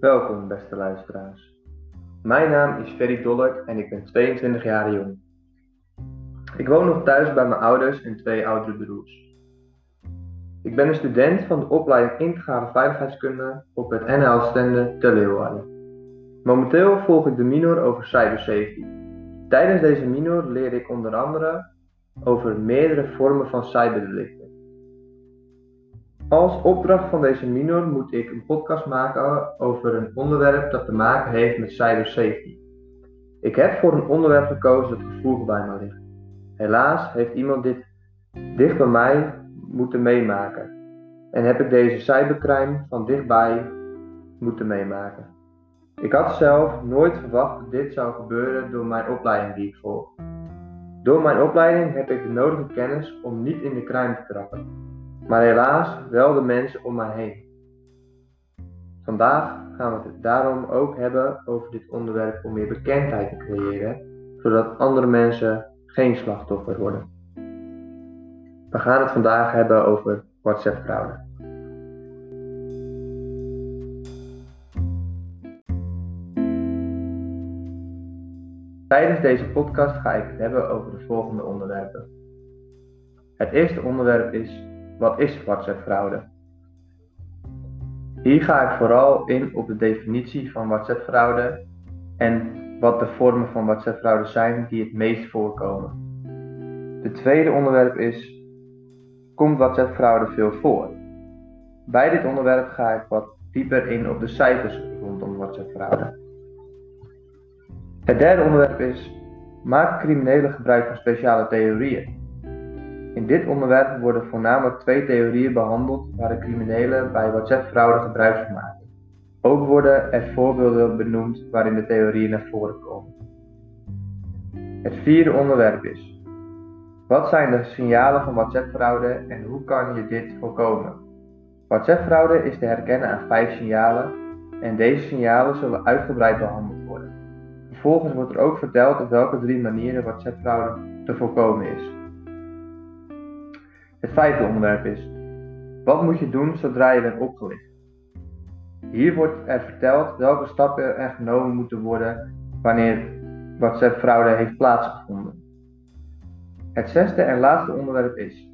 Welkom, beste luisteraars. Mijn naam is Ferry Dollert en ik ben 22 jaar jong. Ik woon nog thuis bij mijn ouders en twee oudere broers. Ik ben een student van de opleiding Integrale Veiligheidskunde op het NL Stende te Leeuwarden. Momenteel volg ik de minor over cybersafety. Tijdens deze minor leer ik onder andere over meerdere vormen van cyberdelicten. Als opdracht van deze minor moet ik een podcast maken over een onderwerp dat te maken heeft met cybersafety. Ik heb voor een onderwerp gekozen dat gevoelig bij me ligt. Helaas heeft iemand dit dicht bij mij moeten meemaken en heb ik deze cybercrime van dichtbij moeten meemaken. Ik had zelf nooit verwacht dat dit zou gebeuren door mijn opleiding die ik volg. Door mijn opleiding heb ik de nodige kennis om niet in de crime te trappen maar helaas wel de mensen om mij heen. Vandaag gaan we het daarom ook hebben over dit onderwerp om meer bekendheid te creëren, zodat andere mensen geen slachtoffer worden. We gaan het vandaag hebben over WhatsApp-fraude. Tijdens deze podcast ga ik het hebben over de volgende onderwerpen. Het eerste onderwerp is wat is WhatsApp-fraude? Hier ga ik vooral in op de definitie van WhatsApp-fraude en wat de vormen van WhatsApp-fraude zijn die het meest voorkomen. Het tweede onderwerp is: komt WhatsApp-fraude veel voor? Bij dit onderwerp ga ik wat dieper in op de cijfers rondom WhatsApp-fraude. Het derde onderwerp is: maak criminelen gebruik van speciale theorieën? In dit onderwerp worden voornamelijk twee theorieën behandeld waar de criminelen bij WhatsApp-fraude gebruik van maken. Ook worden er voorbeelden benoemd waarin de theorieën naar voren komen. Het vierde onderwerp is: wat zijn de signalen van WhatsApp-fraude en hoe kan je dit voorkomen? WhatsApp-fraude is te herkennen aan vijf signalen en deze signalen zullen uitgebreid behandeld worden. Vervolgens wordt er ook verteld op welke drie manieren WhatsApp-fraude te voorkomen is. Het vijfde onderwerp is: wat moet je doen zodra je bent opgelicht? Hier wordt er verteld welke stappen er genomen moeten worden wanneer WhatsApp-fraude heeft plaatsgevonden. Het zesde en laatste onderwerp is: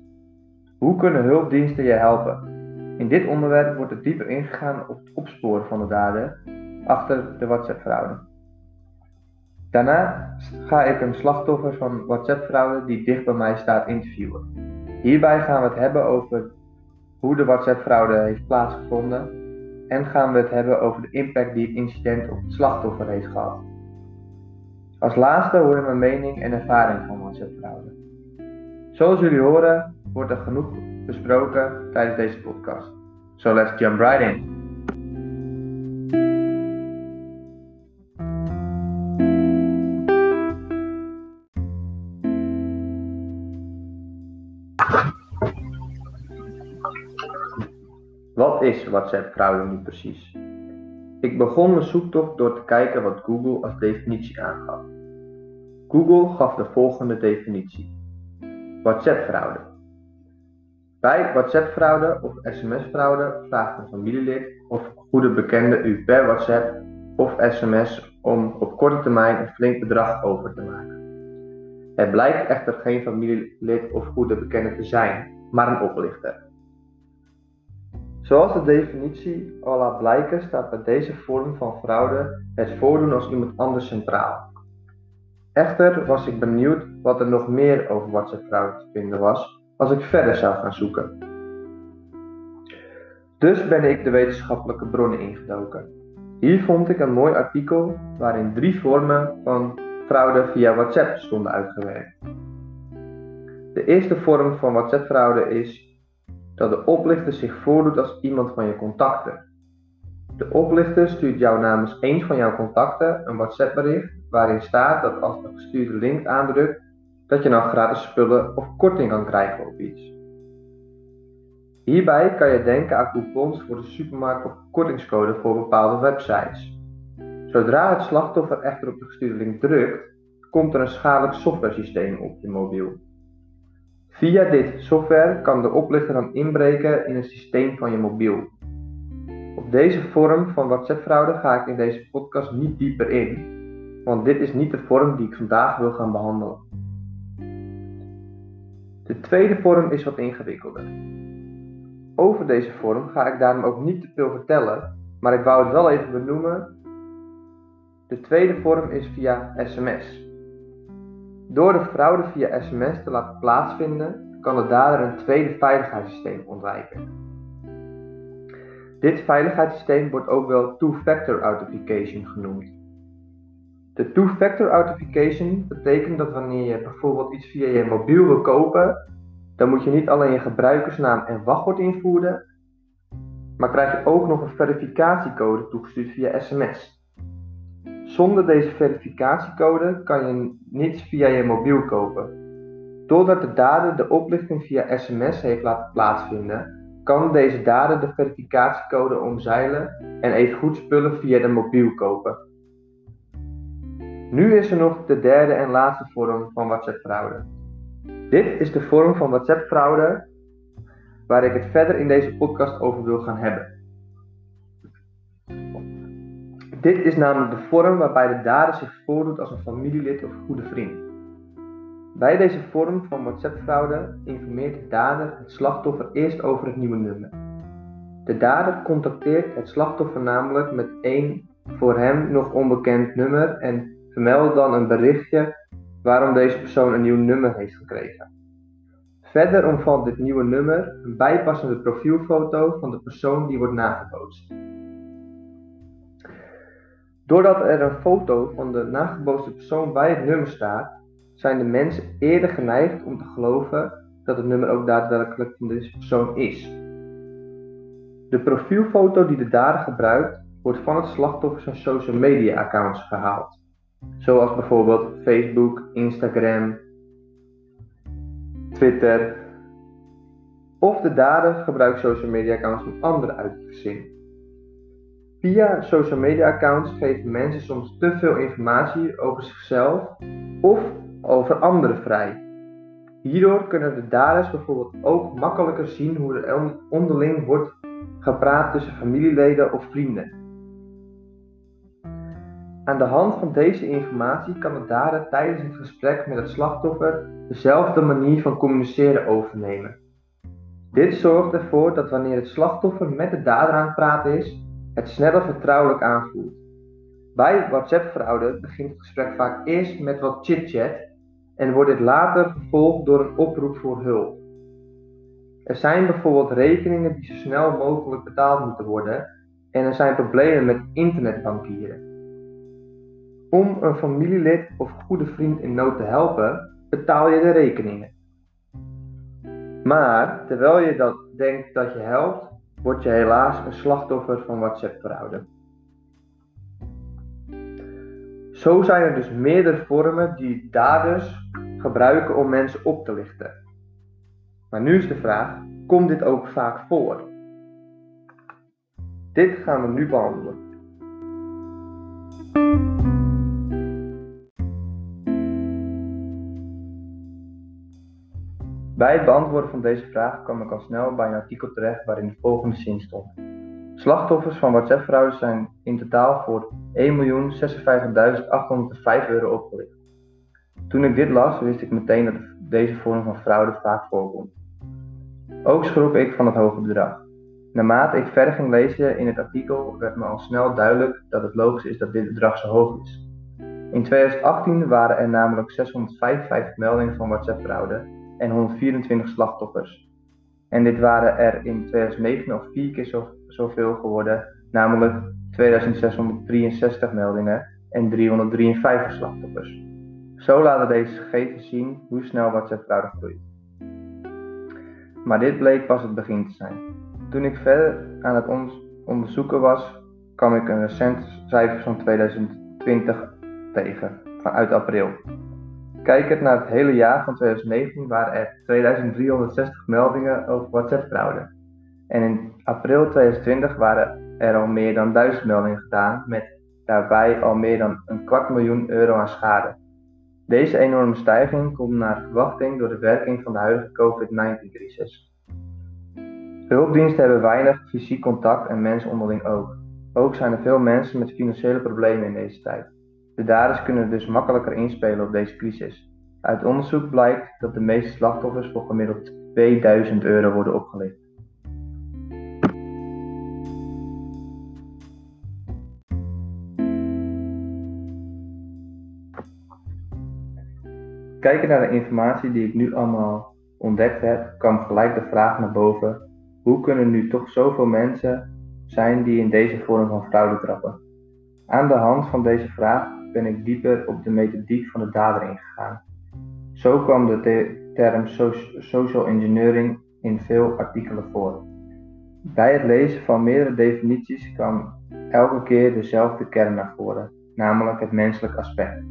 hoe kunnen hulpdiensten je helpen? In dit onderwerp wordt er dieper ingegaan op het opsporen van de daden achter de WhatsApp-fraude. Daarna ga ik een slachtoffer van WhatsApp-fraude die dicht bij mij staat interviewen. Hierbij gaan we het hebben over hoe de WhatsApp-fraude heeft plaatsgevonden en gaan we het hebben over de impact die het incident op het slachtoffer heeft gehad. Als laatste hoor je mijn mening en ervaring van WhatsApp-fraude. Zoals jullie horen wordt er genoeg besproken tijdens deze podcast. So let's jump right in. Is WhatsApp-fraude nu precies? Ik begon mijn zoektocht door te kijken wat Google als definitie aangaf. Google gaf de volgende definitie: WhatsApp-fraude. Bij WhatsApp-fraude of sms-fraude vraagt een familielid of goede bekende u per WhatsApp of sms om op korte termijn een flink bedrag over te maken. Het blijkt echter geen familielid of goede bekende te zijn, maar een oplichter. Zoals de definitie al laat blijken, staat bij deze vorm van fraude het voordoen als iemand anders centraal. Echter was ik benieuwd wat er nog meer over WhatsApp-fraude te vinden was als ik verder zou gaan zoeken. Dus ben ik de wetenschappelijke bronnen ingedoken. Hier vond ik een mooi artikel waarin drie vormen van fraude via WhatsApp stonden uitgewerkt. De eerste vorm van WhatsApp-fraude is dat de oplichter zich voordoet als iemand van je contacten. De oplichter stuurt jou namens een van jouw contacten een WhatsApp bericht waarin staat dat als de gestuurde link aandrukt, dat je dan gratis spullen of korting kan krijgen op iets. Hierbij kan je denken aan coupons voor de supermarkt of kortingscode voor bepaalde websites. Zodra het slachtoffer echter op de gestuurde link drukt, komt er een schadelijk softwaresysteem op je mobiel. Via dit software kan de oplichter dan inbreken in het systeem van je mobiel. Op deze vorm van WhatsApp-fraude ga ik in deze podcast niet dieper in, want dit is niet de vorm die ik vandaag wil gaan behandelen. De tweede vorm is wat ingewikkelder. Over deze vorm ga ik daarom ook niet te veel vertellen, maar ik wou het wel even benoemen. De tweede vorm is via sms. Door de fraude via sms te laten plaatsvinden, kan de dader een tweede veiligheidssysteem ontwijken. Dit veiligheidssysteem wordt ook wel two-factor authentication genoemd. De two-factor authentication betekent dat wanneer je bijvoorbeeld iets via je mobiel wil kopen, dan moet je niet alleen je gebruikersnaam en wachtwoord invoeren, maar krijg je ook nog een verificatiecode toegestuurd via sms. Zonder deze verificatiecode kan je niets via je mobiel kopen. Doordat de dader de oplichting via sms heeft laten plaatsvinden, kan deze dader de verificatiecode omzeilen en even goed spullen via de mobiel kopen. Nu is er nog de derde en laatste vorm van WhatsApp-fraude. Dit is de vorm van WhatsApp-fraude waar ik het verder in deze podcast over wil gaan hebben. Dit is namelijk de vorm waarbij de dader zich voordoet als een familielid of goede vriend. Bij deze vorm van WhatsApp-fraude informeert de dader het slachtoffer eerst over het nieuwe nummer. De dader contacteert het slachtoffer namelijk met één voor hem nog onbekend nummer en vermeldt dan een berichtje waarom deze persoon een nieuw nummer heeft gekregen. Verder omvat dit nieuwe nummer een bijpassende profielfoto van de persoon die wordt nagebootst. Doordat er een foto van de nagebootste persoon bij het nummer staat, zijn de mensen eerder geneigd om te geloven dat het nummer ook daadwerkelijk van deze persoon is. De profielfoto die de dader gebruikt wordt van het slachtoffer zijn social media accounts gehaald, zoals bijvoorbeeld Facebook, Instagram, Twitter. Of de dader gebruikt social media accounts van anderen uit het gezin. Via social media accounts geven mensen soms te veel informatie over zichzelf of over anderen vrij. Hierdoor kunnen de daders bijvoorbeeld ook makkelijker zien hoe er onderling wordt gepraat tussen familieleden of vrienden. Aan de hand van deze informatie kan de dader tijdens het gesprek met het slachtoffer dezelfde manier van communiceren overnemen. Dit zorgt ervoor dat wanneer het slachtoffer met de dader aan het praten is, het sneller vertrouwelijk aanvoelt. Bij WhatsApp-fraude begint het gesprek vaak eerst met wat chit-chat en wordt dit later gevolgd door een oproep voor hulp. Er zijn bijvoorbeeld rekeningen die zo snel mogelijk betaald moeten worden en er zijn problemen met internetbankieren. Om een familielid of goede vriend in nood te helpen, betaal je de rekeningen. Maar terwijl je dat denkt dat je helpt, word je helaas een slachtoffer van WhatsApp-fraude. Zo zijn er dus meerdere vormen die daders gebruiken om mensen op te lichten. Maar nu is de vraag: komt dit ook vaak voor? Dit gaan we nu behandelen. Bij het beantwoorden van deze vraag kwam ik al snel bij een artikel terecht waarin de volgende zin stond. Slachtoffers van WhatsApp-fraude zijn in totaal voor 1.056.805 euro opgelicht. Toen ik dit las, wist ik meteen dat deze vorm van fraude vaak voorkomt. Ook schrok ik van het hoge bedrag. Naarmate ik verder ging lezen in het artikel, werd me al snel duidelijk dat het logisch is dat dit bedrag zo hoog is. In 2018 waren er namelijk 655 meldingen van WhatsApp-fraude en 124 slachtoffers. En dit waren er in 2019 nog vier keer zo, zoveel geworden, namelijk 2663 meldingen en 353 slachtoffers. Zo laten deze gegevens zien hoe snel WhatsApp-fraude groeit. Maar dit bleek pas het begin te zijn. Toen ik verder aan het onderzoeken was, kwam ik een recent cijfer van 2020 tegen, vanuit april. Kijkend naar het hele jaar van 2019 waren er 2360 meldingen over WhatsApp-fraude. En in april 2020 waren er al meer dan 1000 meldingen gedaan, met daarbij al meer dan een kwart miljoen euro aan schade. Deze enorme stijging komt naar verwachting door de werking van de huidige COVID-19-crisis. hulpdiensten hebben weinig fysiek contact en mensen onderling ook. Ook zijn er veel mensen met financiële problemen in deze tijd. De daders kunnen dus makkelijker inspelen op deze crisis. Uit onderzoek blijkt dat de meeste slachtoffers voor gemiddeld 2000 euro worden opgelicht. Kijken naar de informatie die ik nu allemaal ontdekt heb, kwam gelijk de vraag naar boven: hoe kunnen nu toch zoveel mensen zijn die in deze vorm van fraude trappen? Aan de hand van deze vraag ben ik dieper op de methodiek van de dader ingegaan. Zo kwam de term social engineering in veel artikelen voor. Bij het lezen van meerdere definities kwam elke keer dezelfde kern naar voren, namelijk het menselijk aspect.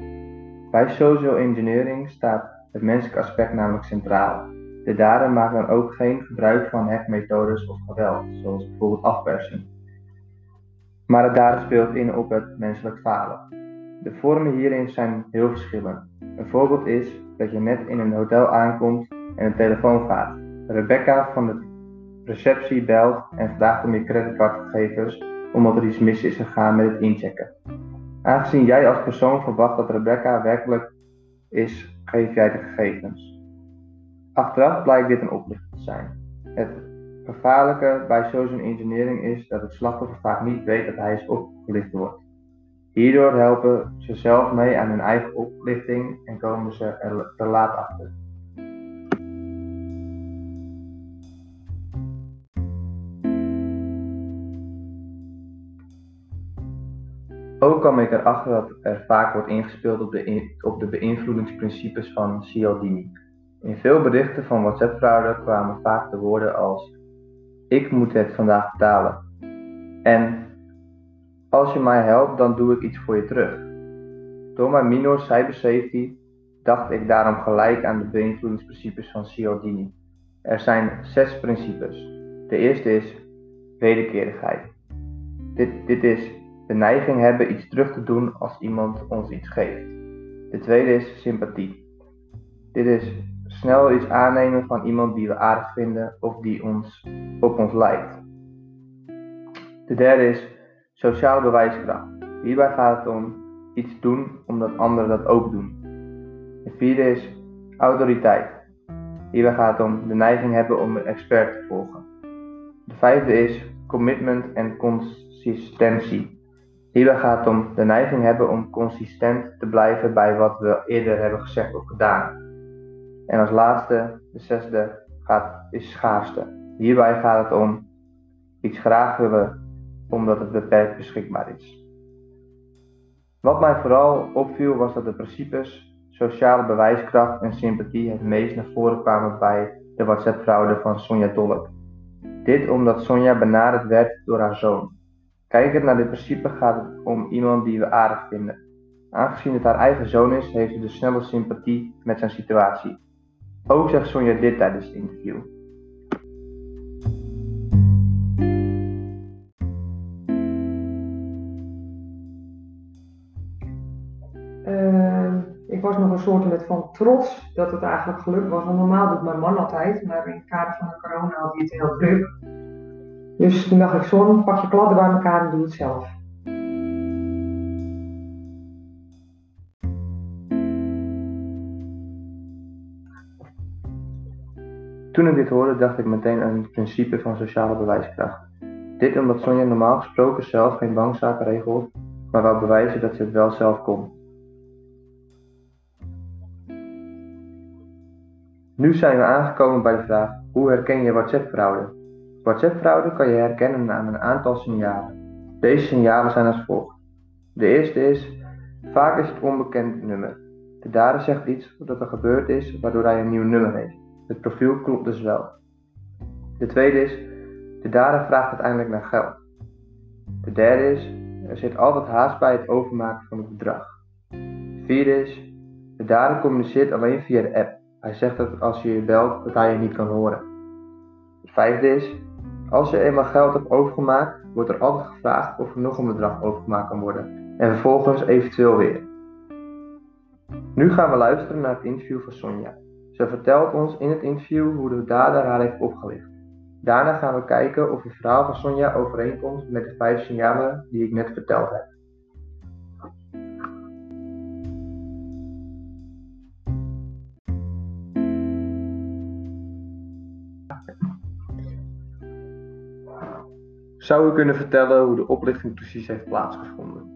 Bij social engineering staat het menselijk aspect namelijk centraal. De dader maakt dan ook geen gebruik van hekmethodes of geweld, zoals bijvoorbeeld afpersing. Maar het dader speelt in op het menselijk falen. De vormen hierin zijn heel verschillend. Een voorbeeld is dat je net in een hotel aankomt en de telefoon gaat. Rebecca van de receptie belt en vraagt om je creditcardgegevens omdat er iets mis is gegaan met het inchecken. Aangezien jij als persoon verwacht dat Rebecca werkelijk is, geef jij de gegevens. Achteraf blijkt dit een oplichting te zijn. Het gevaarlijke bij social engineering is dat het slachtoffer vaak niet weet dat hij is opgelicht wordt. Hierdoor helpen ze zelf mee aan hun eigen oplichting en komen ze er te laat achter. Ook kwam ik erachter dat er vaak wordt ingespeeld op de, op de beïnvloedingsprincipes van Cialdini. In veel berichten van WhatsApp-fraude kwamen vaak de woorden als: Ik moet het vandaag betalen. En als je mij helpt, dan doe ik iets voor je terug. Door mijn minor cybersafety dacht ik daarom gelijk aan de beïnvloedingsprincipes van Cialdini. Er zijn zes principes. De eerste is wederkerigheid. Dit, dit is de neiging hebben iets terug te doen als iemand ons iets geeft. De tweede is sympathie. Dit is snel iets aannemen van iemand die we aardig vinden of die ons, op ons lijkt. De derde is sociale bewijskracht. Hierbij gaat het om iets doen omdat anderen dat ook doen. De vierde is autoriteit. Hierbij gaat het om de neiging hebben om een expert te volgen. De vijfde is commitment en consistentie. Hierbij gaat het om de neiging hebben om consistent te blijven bij wat we eerder hebben gezegd of gedaan. En als laatste, de zesde, gaat, is schaarste. Hierbij gaat het om iets graag willen omdat het beperkt beschikbaar is. Wat mij vooral opviel was dat de principes sociale bewijskracht en sympathie het meest naar voren kwamen bij de WhatsApp-fraude van Sonja Dolk. Dit omdat Sonja benaderd werd door haar zoon. Kijkend naar dit principe gaat het om iemand die we aardig vinden. Aangezien het haar eigen zoon is, heeft ze dus snelle sympathie met zijn situatie. Ook zegt Sonja dit tijdens het interview. Trots dat het eigenlijk gelukt was. Want normaal doet mijn man altijd, maar in het kader van de corona had hij het heel druk. Dus toen dacht ik, Zon, pak je kladden bij elkaar en doe het zelf. Toen ik dit hoorde, dacht ik meteen aan het principe van sociale bewijskracht. Dit omdat Sonja normaal gesproken zelf geen bankzaken regelt, maar wou bewijzen dat ze het wel zelf kon. Nu zijn we aangekomen bij de vraag: hoe herken je WhatsApp-fraude? WhatsApp-fraude kan je herkennen aan een aantal signalen. Deze signalen zijn als volgt. De eerste is, vaak is het onbekend nummer. De dader zegt iets dat er gebeurd is waardoor hij een nieuw nummer heeft. Het profiel klopt dus wel. De tweede is, de dader vraagt uiteindelijk naar geld. De derde is, er zit altijd haast bij het overmaken van het bedrag. De vierde is, de dader communiceert alleen via de app. Hij zegt dat als je je belt dat hij je niet kan horen. De vijfde is, als je eenmaal geld hebt overgemaakt, wordt er altijd gevraagd of er nog een bedrag overgemaakt kan worden en vervolgens eventueel weer. Nu gaan we luisteren naar het interview van Sonja. Ze vertelt ons in het interview hoe de dader haar heeft opgelicht. Daarna gaan we kijken of het verhaal van Sonja overeenkomt met de vijf signalen die ik net verteld heb. Zou u kunnen vertellen hoe de oplichting precies heeft plaatsgevonden?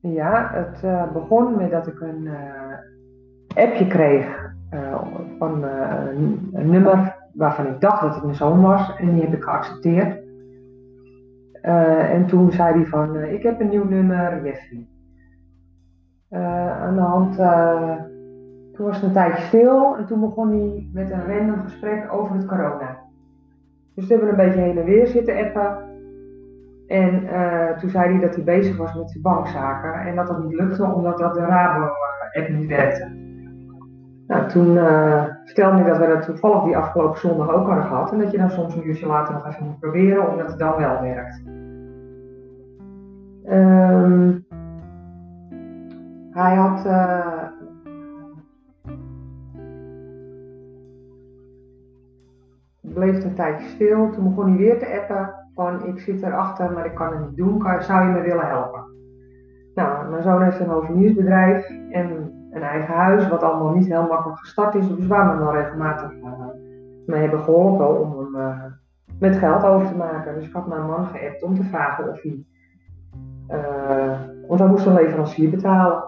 Ja, het uh, begon met dat ik een uh, appje kreeg uh, van een, een, nummer waarvan ik dacht dat het mijn zoon was en die heb ik geaccepteerd. en toen zei hij van, ik heb een nieuw nummer, Jeffrey. aan de hand, toen was het een tijdje stil en toen begon hij met een random gesprek over het corona. Dus toen hebben we een beetje heen en weer zitten appen. En uh, toen zei hij dat hij bezig was met zijn bankzaken en dat dat niet lukte omdat dat de Rabo-app niet werkte. Nou, toen uh, vertelde hij dat we dat toevallig die afgelopen zondag ook hadden gehad en dat je dan soms een uurtje later nog even moet proberen omdat het dan wel werkt. Um, hij had uh, bleef een tijdje stil. Toen begon hij weer te appen van ik zit erachter, maar ik kan het niet doen. Zou je me willen helpen? Nou, mijn zoon heeft een hoveniersbedrijf en een eigen huis, wat allemaal niet heel makkelijk gestart is. Dus waar we hem wel regelmatig uh, mee hebben geholpen om hem uh, met geld over te maken. Dus ik had mijn man geappt om te vragen of hij. Uh, want hij moest een leverancier betalen.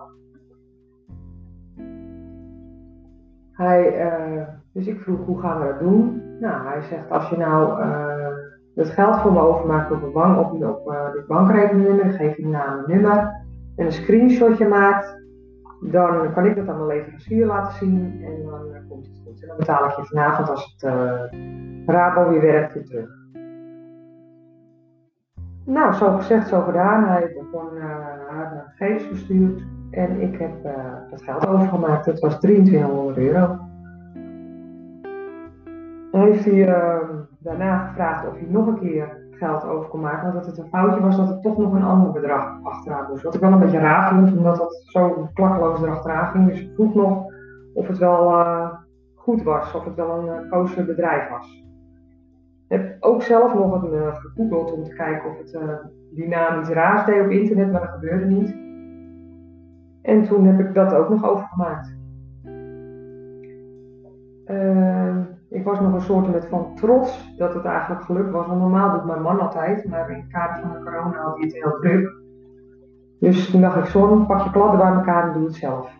Hij, dus ik vroeg hoe gaan we dat doen? Nou, hij zegt als je nou het geld voor me overmaakt op een op, uh, de bankrekeningnummer, geef je naam en nummer en een screenshotje maakt, dan kan ik dat aan mijn leverancier laten zien en dan uh, komt het goed. En dan betaal ik je vanavond als het Rabo weer werkt weer terug. Nou, zo gezegd, zo gedaan. Hij begon haar gegevens gestuurd en ik heb het geld overgemaakt. Het was 2300 euro heeft hij uh, daarna gevraagd of hij nog een keer geld over kon maken. Want dat het een foutje was dat er toch nog een ander bedrag achteraan moest. Wat ik wel een beetje raar vond, omdat dat zo klakkeloos erachteraan ging. Dus ik vroeg nog of het wel uh, goed was, of het wel een uh, bedrijf was. Ik heb ook zelf nog een, uh, gegoogeld om te kijken of het dynamisch raars deed op internet, maar dat gebeurde niet. En toen heb ik dat ook nog overgemaakt. Uh, ik was nog een soort van trots dat het eigenlijk gelukt was. Want normaal doet mijn man altijd, maar in het kader van de corona had hij het heel druk. Dus toen dacht ik, zon, pak je kladden bij elkaar en doe het zelf.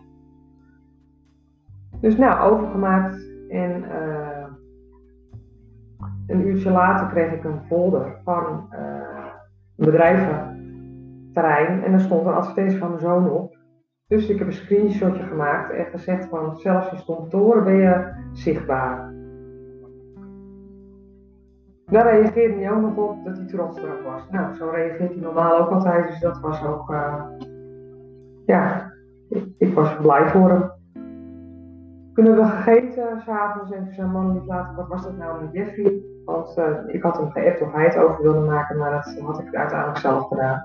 Dus nou, overgemaakt en uh, een uurtje later kreeg ik een folder van uh, een bedrijventerrein en daar stond een advertentie van mijn zoon op. Dus ik heb een screenshotje gemaakt en gezegd van zelfs in stond toren ben je zichtbaar. Daar reageerde hij ook nog op dat hij trots erop was. Nou, zo reageert hij normaal ook altijd, dus dat was ook, uh, ja, ik, was blij voor hem. Hebben we gegeten s'avonds en zijn man liet later, wat was dat nou met Jeffrey? Want uh, ik had hem geappt of hij het over wilde maken, maar dat had ik uiteindelijk zelf gedaan.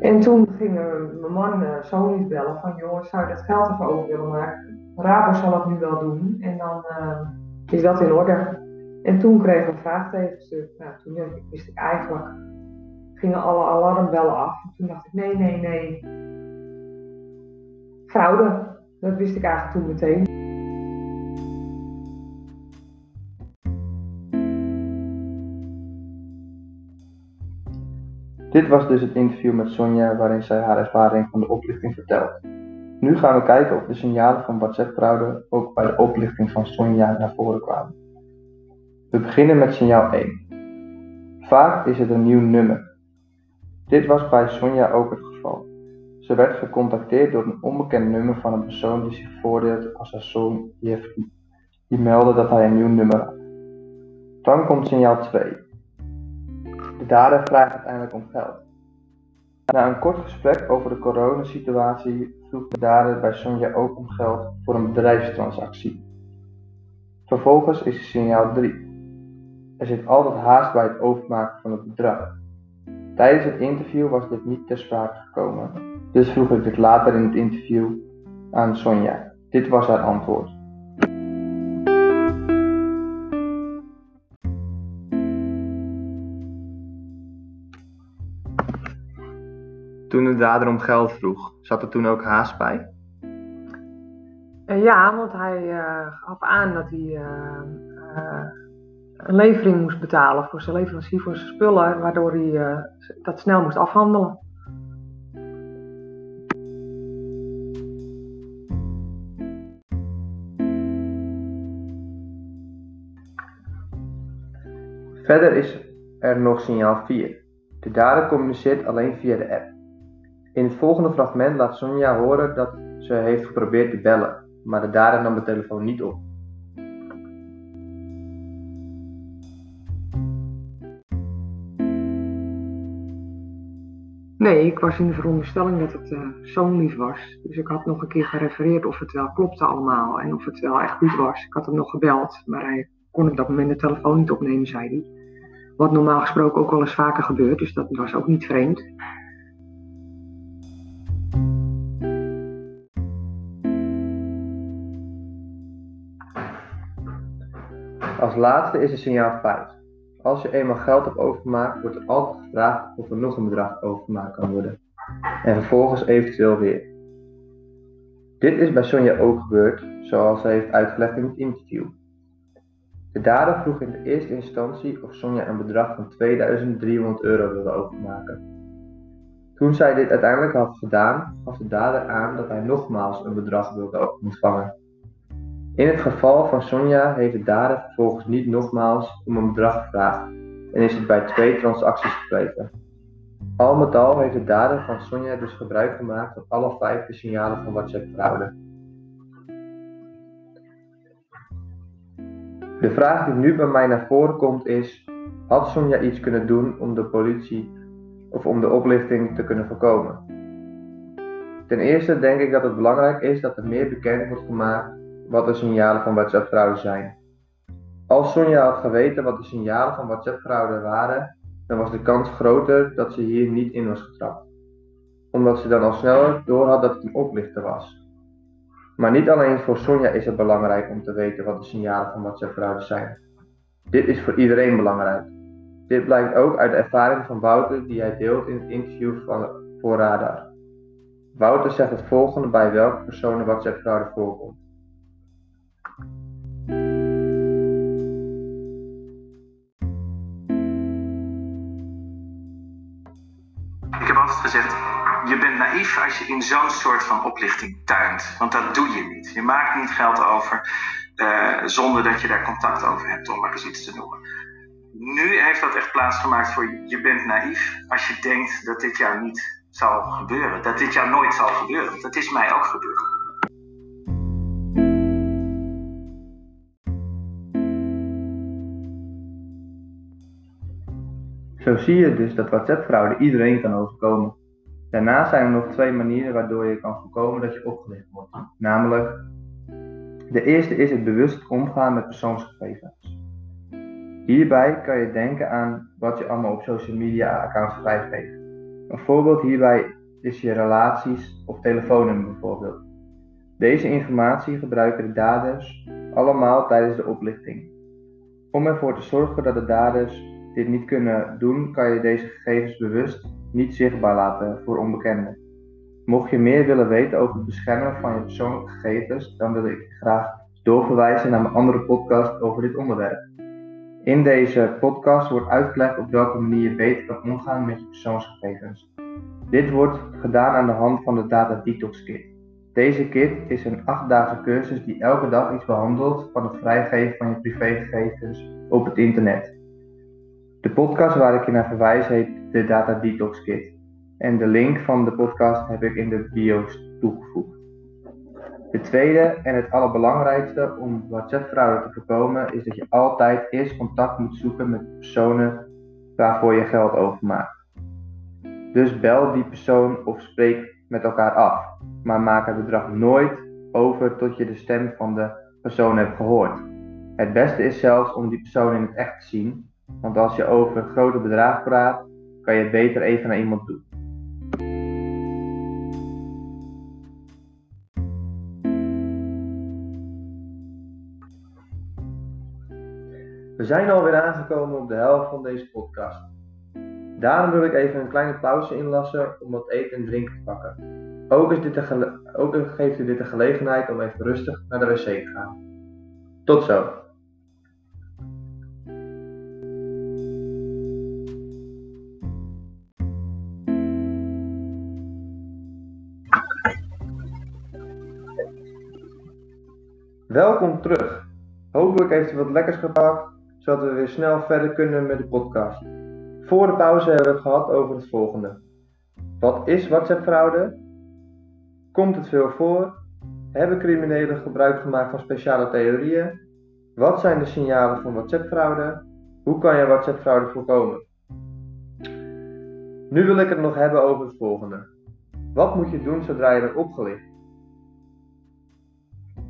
En toen ging mijn man uh, niet bellen van, joh, zou je dat geld even over willen maken? Rabo zal het nu wel doen en dan is dat in orde? En toen kreeg ik een vraagteken. Nou, toen wist ik eigenlijk, gingen alle alarmbellen af. En toen dacht ik, nee, nee, nee. Fraude. Dat wist ik eigenlijk toen meteen. Dit was dus het interview met Sonja waarin zij haar ervaring van de oplichting vertelt. Nu gaan we kijken of de signalen van WhatsApp-fraude ook bij de oplichting van Sonja naar voren kwamen. We beginnen met signaal 1. Vaak is het een nieuw nummer. Dit was bij Sonja ook het geval. Ze werd gecontacteerd door een onbekend nummer van een persoon die zich voordeed als haar zoon Jeffrey. Die meldde dat hij een nieuw nummer had. Dan komt signaal 2. De dader vraagt uiteindelijk om geld. Na een kort gesprek over de coronasituatie vroeg de dader bij Sonja ook om geld voor een bedrijfstransactie. Vervolgens is signaal 3. Er zit altijd haast bij het overmaken van het bedrag. Tijdens het interview was dit niet ter sprake gekomen, dus vroeg ik dit later in het interview aan Sonja. Dit was haar antwoord. De dader om geld vroeg, zat er toen ook haast bij? Uh, ja, want hij uh, gaf aan dat hij uh, een levering moest betalen voor zijn leverancier voor zijn spullen, waardoor hij dat snel moest afhandelen. Verder is er nog signaal 4. De dader communiceert alleen via de app. In het volgende fragment laat Sonja horen dat ze heeft geprobeerd te bellen, maar de dader nam de telefoon niet op. Nee, ik was in de veronderstelling dat het uh, zo'n lief was. Dus ik had nog een keer gerefereerd of het wel klopte allemaal en of het wel echt goed was. Ik had hem nog gebeld, maar hij kon op dat moment de telefoon niet opnemen, zei hij. Wat normaal gesproken ook wel eens vaker gebeurt, dus dat was ook niet vreemd. Als laatste is er signaal 5. Als je eenmaal geld hebt overgemaakt, wordt er altijd gevraagd of er nog een bedrag overgemaakt kan worden. En vervolgens eventueel weer. Dit is bij Sonja ook gebeurd, zoals ze heeft uitgelegd in het interview. De dader vroeg in de eerste instantie of Sonja een bedrag van 2300 euro wilde overmaken. Toen zij dit uiteindelijk had gedaan, gaf de dader aan dat hij nogmaals een bedrag wilde ontvangen. In het geval van Sonja heeft de dader vervolgens niet nogmaals om een bedrag gevraagd en is het bij twee transacties gebleven. Al met al heeft de dader van Sonja dus gebruik gemaakt van alle vijf de signalen van WhatsApp-fraude. De vraag die nu bij mij naar voren komt is: had Sonja iets kunnen doen om de politie of om de oplichting te kunnen voorkomen? Ten eerste denk ik dat het belangrijk is dat er meer bekend wordt gemaakt wat de signalen van WhatsApp-fraude zijn. Als Sonja had geweten wat de signalen van WhatsApp-fraude waren, dan was de kans groter dat ze hier niet in was getrapt, omdat ze dan al sneller door had dat het een oplichter was. Maar niet alleen voor Sonja is het belangrijk om te weten wat de signalen van WhatsApp-fraude zijn. Dit is voor iedereen belangrijk. Dit blijkt ook uit de ervaring van Wouter die hij deelt in het interview van, voor Radar. Wouter zegt het volgende bij welke personen WhatsApp-fraude voorkomt. In zo'n soort van oplichting tuint. Want dat doe je niet. Je maakt niet geld over uh, zonder dat je daar contact over hebt, om maar eens iets te noemen. Nu heeft dat echt plaatsgemaakt voor je. Bent naïef als je denkt dat dit jou niet zal gebeuren. Dat dit jou nooit zal gebeuren. Dat is mij ook gebeurd. Zo zie je dus dat WhatsApp-fraude iedereen kan overkomen. Daarnaast zijn er nog twee manieren waardoor je kan voorkomen dat je opgelicht wordt. Namelijk, de eerste is het bewust omgaan met persoonsgegevens. Hierbij kan je denken aan wat je allemaal op social media accounts vrijgeeft. Een voorbeeld hierbij is je relaties of telefoonnummer bijvoorbeeld. Deze informatie gebruiken de daders allemaal tijdens de oplichting. Om ervoor te zorgen dat de daders dit niet kunnen doen, kan je deze gegevens bewust niet zichtbaar laten voor onbekenden. Mocht je meer willen weten over het beschermen van je persoonlijke gegevens, dan wil ik je graag doorverwijzen naar mijn andere podcast over dit onderwerp. In deze podcast wordt uitgelegd op welke manier je beter kan omgaan met je persoonsgegevens. Dit wordt gedaan aan de hand van de Data Detox Kit. Deze kit is een 8-daagse cursus die elke dag iets behandelt van het vrijgeven van je privégegevens op het internet. De podcast waar ik je naar verwijs heet de Data Detox Kit. En de link van de podcast heb ik in de bio's toegevoegd. De tweede en het allerbelangrijkste om WhatsApp-fraude te voorkomen is dat je altijd eerst contact moet zoeken met personen waarvoor je geld overmaakt. Dus bel die persoon of spreek met elkaar af, maar maak het bedrag nooit over tot je de stem van de persoon hebt gehoord. Het beste is zelfs om die persoon in het echt te zien, want als je over grote bedragen praat, kan je beter even naar iemand toe. We zijn alweer aangekomen op de helft van deze podcast. Daarom wil ik even een kleine pauze inlassen om wat eten en drinken te pakken. Ook, is dit ook geeft u dit de gelegenheid om even rustig naar de wc te gaan. Tot zo. Welkom terug. Hopelijk heeft u wat lekkers gepakt, zodat we weer snel verder kunnen met de podcast. Voor de pauze hebben we het gehad over het volgende. Wat is WhatsApp-fraude? Komt het veel voor? Hebben criminelen gebruik gemaakt van speciale theorieën? Wat zijn de signalen van WhatsApp-fraude? Hoe kan je WhatsApp-fraude voorkomen? Nu wil ik het nog hebben over het volgende. Wat moet je doen zodra je bent opgelicht?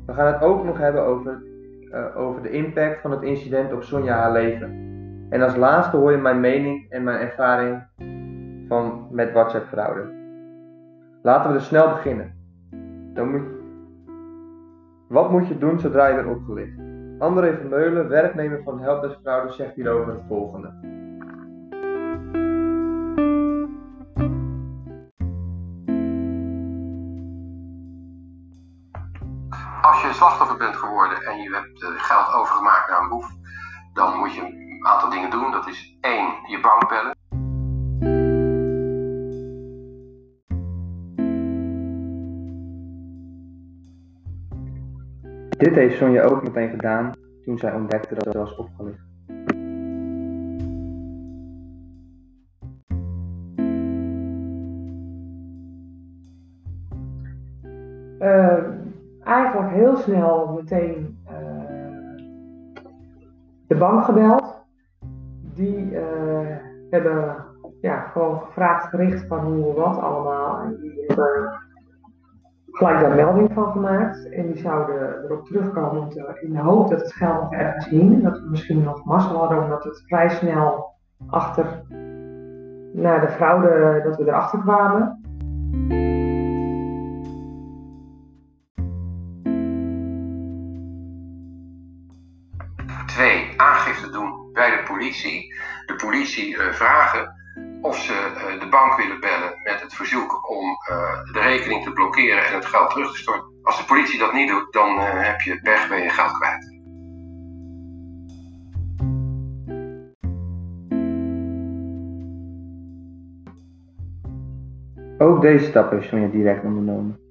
We gaan het ook nog hebben over, uh, over de impact van het incident op Sonja haar leven. En als laatste hoor je mijn mening en mijn ervaring van, met WhatsApp fraude. Laten we dus snel beginnen. Dan wat moet je doen zodra je bent opgelicht? André Vermeulen, werknemer van Helpdesk Fraude, zegt hierover het volgende. Slachtoffer bent geworden en je hebt eh, geld overgemaakt naar een boef, dan moet je een aantal dingen doen. Dat is één, je bank bellen. Dit heeft Sonja ook meteen gedaan toen zij ontdekte dat ze was opgelicht. Snel meteen uh, de bank gebeld. Die uh, hebben ja, gewoon gevraagd gericht van hoe wat allemaal. En die hebben gelijk daar melding van gemaakt. En die zouden erop terugkomen in de hoop dat het geld nog ergens hing. Dat we misschien nog mazzel hadden omdat het vrij snel achter naar de fraude, dat we erachter kwamen. De politie. Uh, vragen of ze uh, de bank willen bellen met het verzoek om uh, de rekening te blokkeren en het geld terug te storten. Als de politie dat niet doet, dan heb je pech, ben je geld kwijt. Ook deze stap heeft Sonja direct ondernomen.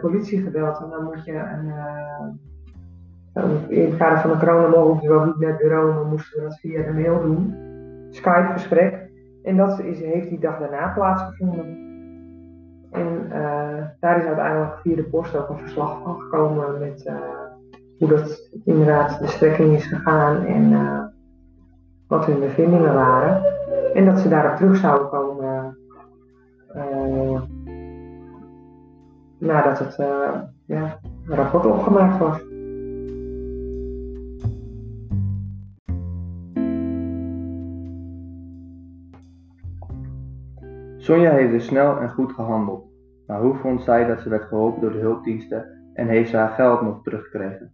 Politie gebeld en dan moet je een. Uh, in het kader van de corona mogen we wel niet naar bureau, moesten we dat via de mail doen. Skype-gesprek. En dat is, heeft die dag daarna plaatsgevonden. En uh, daar is uiteindelijk via de post ook een verslag van gekomen met uh, hoe dat inderdaad de strekking is gegaan en wat hun bevindingen waren. En dat ze daarop terug zouden komen nadat het uh, ja, rapport opgemaakt was. Sonja heeft dus snel en goed gehandeld, maar hoe vond zij dat ze werd geholpen door de hulpdiensten en heeft ze haar geld nog teruggekregen?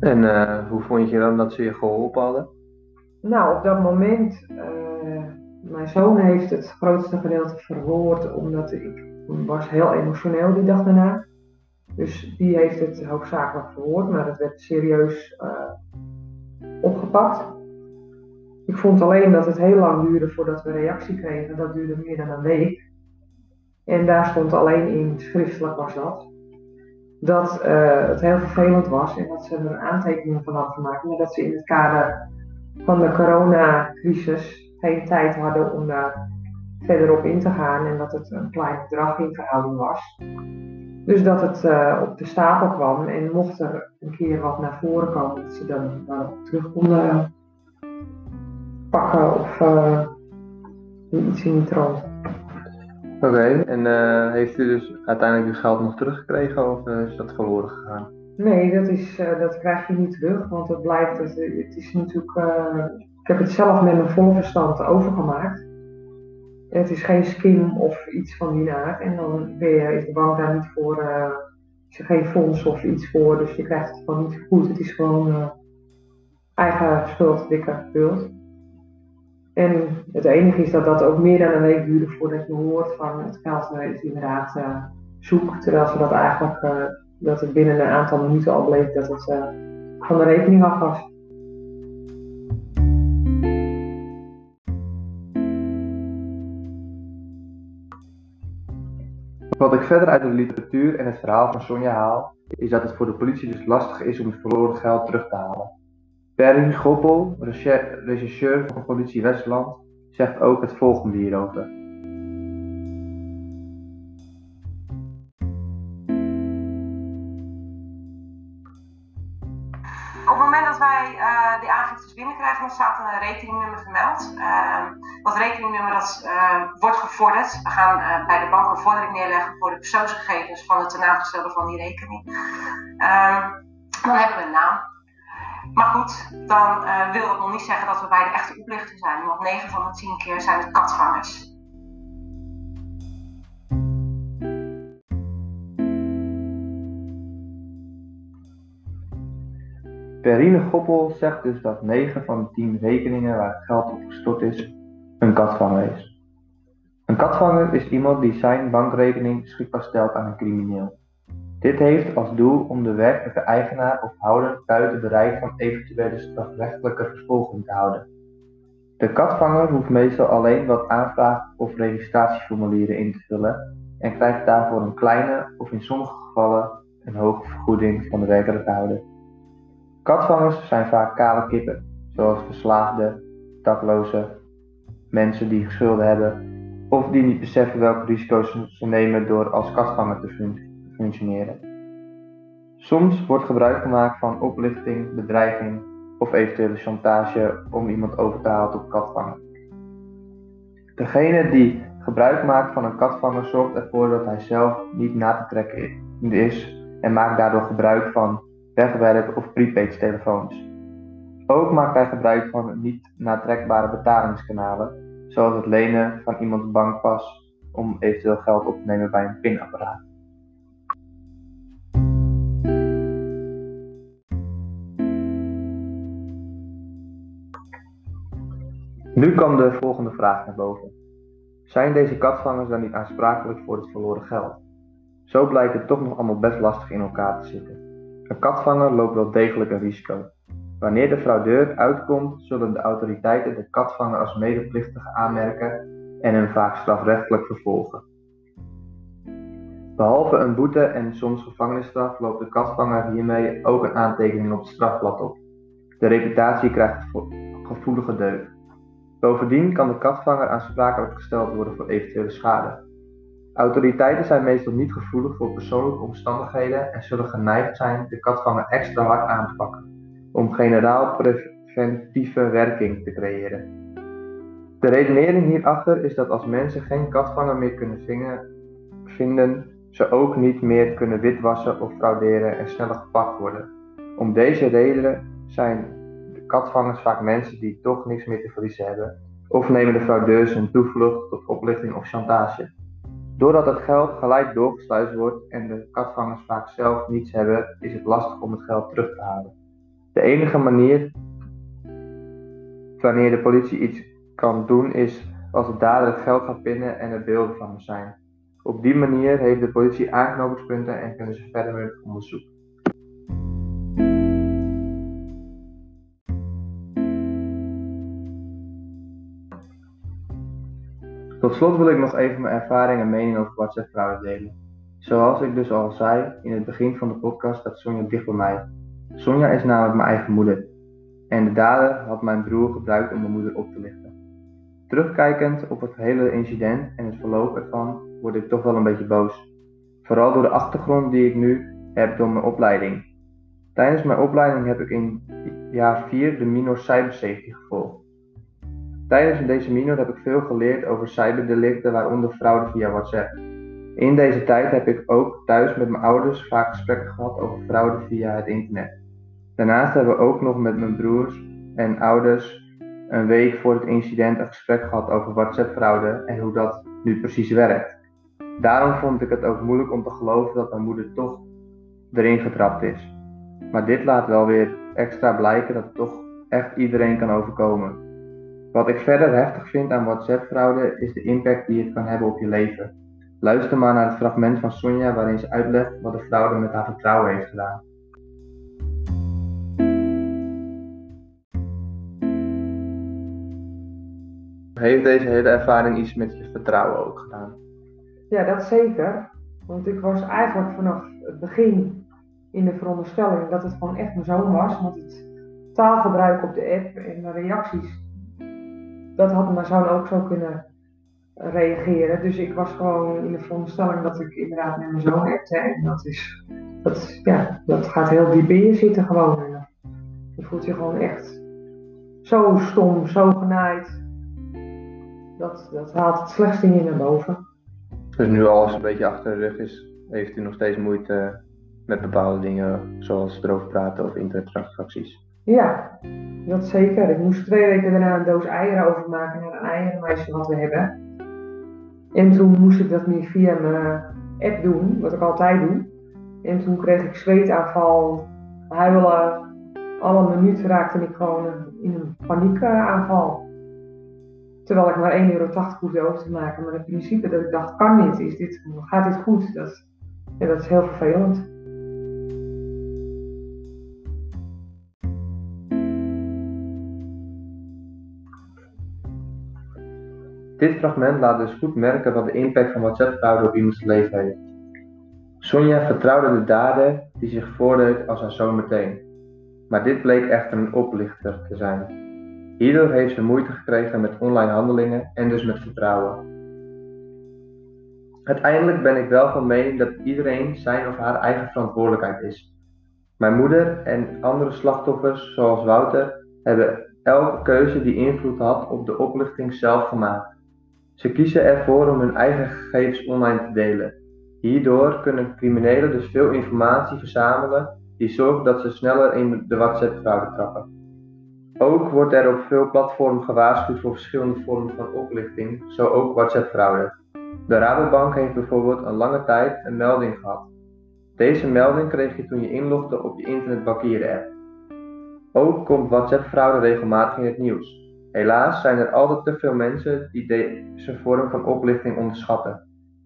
En uh, hoe vond je dan dat ze je geholpen hadden? Nou, op dat moment, uh, mijn zoon heeft het grootste gedeelte verwoord, omdat ik was heel emotioneel die dag daarna. Dus die heeft het hoofdzakelijk verwoord, maar het werd serieus uh, opgepakt. Ik vond alleen dat het heel lang duurde voordat we reactie kregen. Dat duurde meer dan een week. En daar stond alleen in, schriftelijk was dat, dat uh, het heel vervelend was en dat ze er aantekeningen van hadden gemaakt. Maar dat ze in het kader van de coronacrisis geen tijd hadden om daar verder op in te gaan en dat het een klein bedrag in verhouding was. Dus dat het uh, op de stapel kwam en mocht er een keer wat naar voren komen, dat ze dan terug konden pakken of uh, iets in die trant. Oké, en uh, heeft u dus uiteindelijk uw geld nog teruggekregen of is dat verloren gegaan? Nee, dat, is, uh, dat krijg je niet terug, want het blijft, het, het is natuurlijk, uh, ik heb het zelf met mijn volle verstand overgemaakt. het is geen skim of iets van die naad. En dan je, is de bank daar niet voor, uh, is geen fonds of iets voor. Dus je krijgt het gewoon niet goed. Het is gewoon eigen schuld, dikke schuld. En het enige is dat dat ook meer dan een week duurde voordat je hoort van het geld is inderdaad uh, zoek. Terwijl ze dat eigenlijk, dat het binnen een aantal minuten al bleek dat het van de rekening af was. Wat ik verder uit de literatuur en het verhaal van Sonja haal, is dat het voor de politie dus lastig is om het verloren geld terug te halen. Perry Goppel, regisseur van Politie Westland, zegt ook het volgende hierover. Binnenkrijgen, dan staat er een rekeningnummer vermeld. Uh, dat rekeningnummer dat, uh, wordt gevorderd. We gaan uh, bij de bank een vordering neerleggen voor de persoonsgegevens van de tenaangestelde van die rekening. Ehm, dan hebben we een naam. Maar goed, dan wil dat nog niet zeggen dat we bij de echte oplichter zijn. Want 9 van de 10 keer zijn het katvangers. Perrine Goppel zegt dus dat 9 van de 10 rekeningen waar geld op gestort is, een katvanger is. Een katvanger is iemand die zijn bankrekening beschikbaar stelt aan een crimineel. Dit heeft als doel om de werkelijke eigenaar of houder buiten bereik van eventuele strafrechtelijke vervolging te houden. De katvanger hoeft meestal alleen wat aanvraag- of registratieformulieren in te vullen en krijgt daarvoor een kleine of in sommige gevallen een hoge vergoeding van de werkelijke houder. Katvangers zijn vaak kale kippen, zoals verslaafden, daklozen, mensen die schulden hebben of die niet beseffen welke risico's ze nemen door als katvanger te functioneren. Soms wordt gebruik gemaakt van oplichting, bedreiging of eventuele chantage om iemand over te halen tot katvanger. Degene die gebruik maakt van een katvanger zorgt ervoor dat hij zelf niet na te trekken is en maakt daardoor gebruik van wegwerp of prepaid telefoons. Ook maakt hij gebruik van niet natrekbare betalingskanalen, zoals het lenen van iemands bankpas om eventueel geld op te nemen bij een pinapparaat. Nu kan de volgende vraag naar boven. Zijn deze katvangers dan niet aansprakelijk voor het verloren geld? Zo blijkt het toch nog allemaal best lastig in elkaar te zitten. Een katvanger loopt wel degelijk een risico. Wanneer de fraudeur uitkomt, zullen de autoriteiten de katvanger als medeplichtige aanmerken en hem vaak strafrechtelijk vervolgen. Behalve een boete en soms gevangenisstraf loopt de katvanger hiermee ook een aantekening op het strafblad op. De reputatie krijgt gevoelige deuk. Bovendien kan de katvanger aansprakelijk gesteld worden voor eventuele schade. Autoriteiten zijn meestal niet gevoelig voor persoonlijke omstandigheden en zullen geneigd zijn de katvanger extra hard aan te pakken, om generaal preventieve werking te creëren. De redenering hierachter is dat als mensen geen katvanger meer kunnen vinden, ze ook niet meer kunnen witwassen of frauderen en sneller gepakt worden. Om deze reden zijn de katvangers vaak mensen die toch niks meer te verliezen hebben, of nemen de fraudeurs hun toevlucht tot oplichting of chantage. Doordat het geld gelijk doorgesluist wordt en de katvangers vaak zelf niets hebben, is het lastig om het geld terug te halen. De enige manier wanneer de politie iets kan doen is als de dader het geld gaat pinnen en er beelden van hem zijn. Op die manier heeft de politie aanknopingspunten en kunnen ze verder met onderzoek. Tot slot wil ik nog even mijn ervaring en mening over WhatsApp-fraude delen. Zoals ik dus al zei in het begin van de podcast staat Sonja dicht bij mij. Sonja is namelijk mijn eigen moeder. En de dader had mijn broer gebruikt om mijn moeder op te lichten. Terugkijkend op het hele incident en het verloop ervan word ik toch wel een beetje boos. Vooral door de achtergrond die ik nu heb door mijn opleiding. Tijdens mijn opleiding heb ik in jaar 4 de minor cybersafety gevolgd. Tijdens deze minor heb ik veel geleerd over cyberdelicten, waaronder fraude via WhatsApp. In deze tijd heb ik ook thuis met mijn ouders vaak gesprekken gehad over fraude via het internet. Daarnaast hebben we ook nog met mijn broers en ouders een week voor het incident een gesprek gehad over WhatsApp-fraude en hoe dat nu precies werkt. Daarom vond ik het ook moeilijk om te geloven dat mijn moeder toch erin getrapt is. Maar dit laat wel weer extra blijken dat het toch echt iedereen kan overkomen. Wat ik verder heftig vind aan WhatsApp-fraude is de impact die het kan hebben op je leven. Luister maar naar het fragment van Sonja waarin ze uitlegt wat de fraude met haar vertrouwen heeft gedaan. Heeft deze hele ervaring iets met je vertrouwen ook gedaan? Ja, dat zeker. Want ik was eigenlijk vanaf het begin in de veronderstelling dat het gewoon echt mijn zoon was. Want het taalgebruik op de app en de reacties, dat had zoon ook zo kunnen reageren. Dus ik was gewoon in de veronderstelling dat ik inderdaad met mijn zoon appte. En dat, is, dat, ja, dat gaat heel diep in je zitten gewoon. En je voelt je gewoon echt zo stom, zo genaaid. Dat, dat haalt het slechtste in naar boven. Dus nu alles een beetje achter de rug is, heeft u nog steeds moeite met bepaalde dingen, zoals erover praten of internettransacties? Ja, dat zeker. Ik moest twee weken daarna een doos eieren overmaken naar een eierenmeisje wat we hebben. En toen moest ik dat niet via mijn app doen, wat ik altijd doe. En toen kreeg ik zweetaanval, huilen. Alle minuten raakte ik gewoon in een paniekaanval. Terwijl ik maar 1,80 euro hoefde over te maken. Maar het principe dat ik dacht, kan niet, is dit, gaat dit goed? Dat, ja, dat is heel vervelend. Dit fragment laat dus goed merken wat de impact van WhatsApp-fraude op iemands leven heeft. Sonja vertrouwde de dader die zich voordeed als haar zoon meteen. Maar dit bleek echter een oplichter te zijn. Hierdoor heeft ze moeite gekregen met online handelingen en dus met vertrouwen. Uiteindelijk ben ik wel van mening dat iedereen zijn of haar eigen verantwoordelijkheid is. Mijn moeder en andere slachtoffers, zoals Wouter, hebben elke keuze die invloed had op de oplichting zelf gemaakt. Ze kiezen ervoor om hun eigen gegevens online te delen. Hierdoor kunnen criminelen dus veel informatie verzamelen die zorgt dat ze sneller in de WhatsApp-fraude trappen. Ook wordt er op veel platformen gewaarschuwd voor verschillende vormen van oplichting, zo ook WhatsApp-fraude. De Rabobank heeft bijvoorbeeld een lange tijd een melding gehad. Deze melding kreeg je toen je inlogde op je internetbankieren-app. Ook komt WhatsApp-fraude regelmatig in het nieuws. Helaas zijn er altijd te veel mensen die deze vorm van oplichting onderschatten.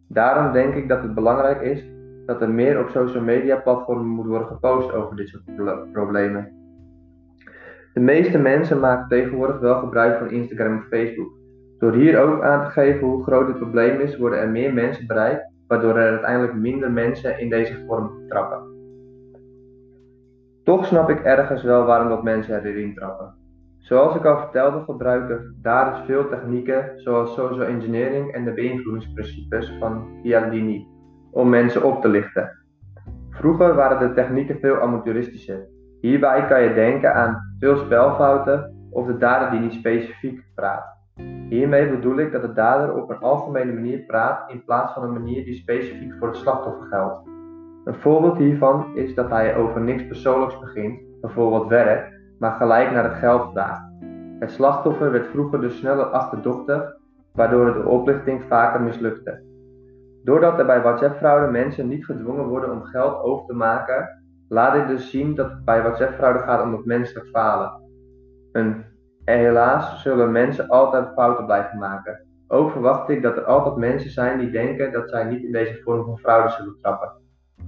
Daarom denk ik dat het belangrijk is dat er meer op social media platformen moet worden gepost over dit soort problemen. De meeste mensen maken tegenwoordig wel gebruik van Instagram en Facebook. Door hier ook aan te geven hoe groot het probleem is, worden er meer mensen bereikt, waardoor er uiteindelijk minder mensen in deze vorm trappen. Toch snap ik ergens wel waarom dat mensen erin trappen. Zoals ik al vertelde gebruiken daders veel technieken zoals social engineering en de beïnvloedingsprincipes van Chialdini om mensen op te lichten. Vroeger waren de technieken veel amateuristischer. Hierbij kan je denken aan veel spelfouten of de dader die niet specifiek praat. Hiermee bedoel ik dat de dader op een algemene manier praat in plaats van een manier die specifiek voor het slachtoffer geldt. Een voorbeeld hiervan is dat hij over niks persoonlijks begint, bijvoorbeeld werk, maar gelijk naar het geld vraagt. Het slachtoffer werd vroeger dus sneller achterdochtig, waardoor de oplichting vaker mislukte. Doordat er bij WhatsApp-fraude mensen niet gedwongen worden om geld over te maken, laat dit dus zien dat het bij WhatsApp-fraude gaat om het menselijk falen. En helaas zullen mensen altijd fouten blijven maken. Ook verwacht ik dat er altijd mensen zijn die denken dat zij niet in deze vorm van fraude zullen trappen.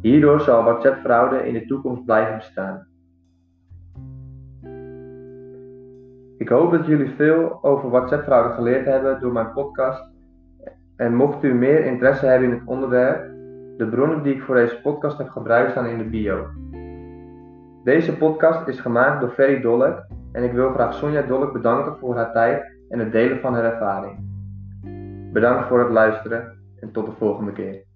Hierdoor zal WhatsApp-fraude in de toekomst blijven bestaan. Ik hoop dat jullie veel over WhatsApp-fraude geleerd hebben door mijn podcast. En mocht u meer interesse hebben in het onderwerp, de bronnen die ik voor deze podcast heb gebruikt staan in de bio. Deze podcast is gemaakt door Ferry Dollek en ik wil graag Sonja Dollek bedanken voor haar tijd en het delen van haar ervaring. Bedankt voor het luisteren en tot de volgende keer.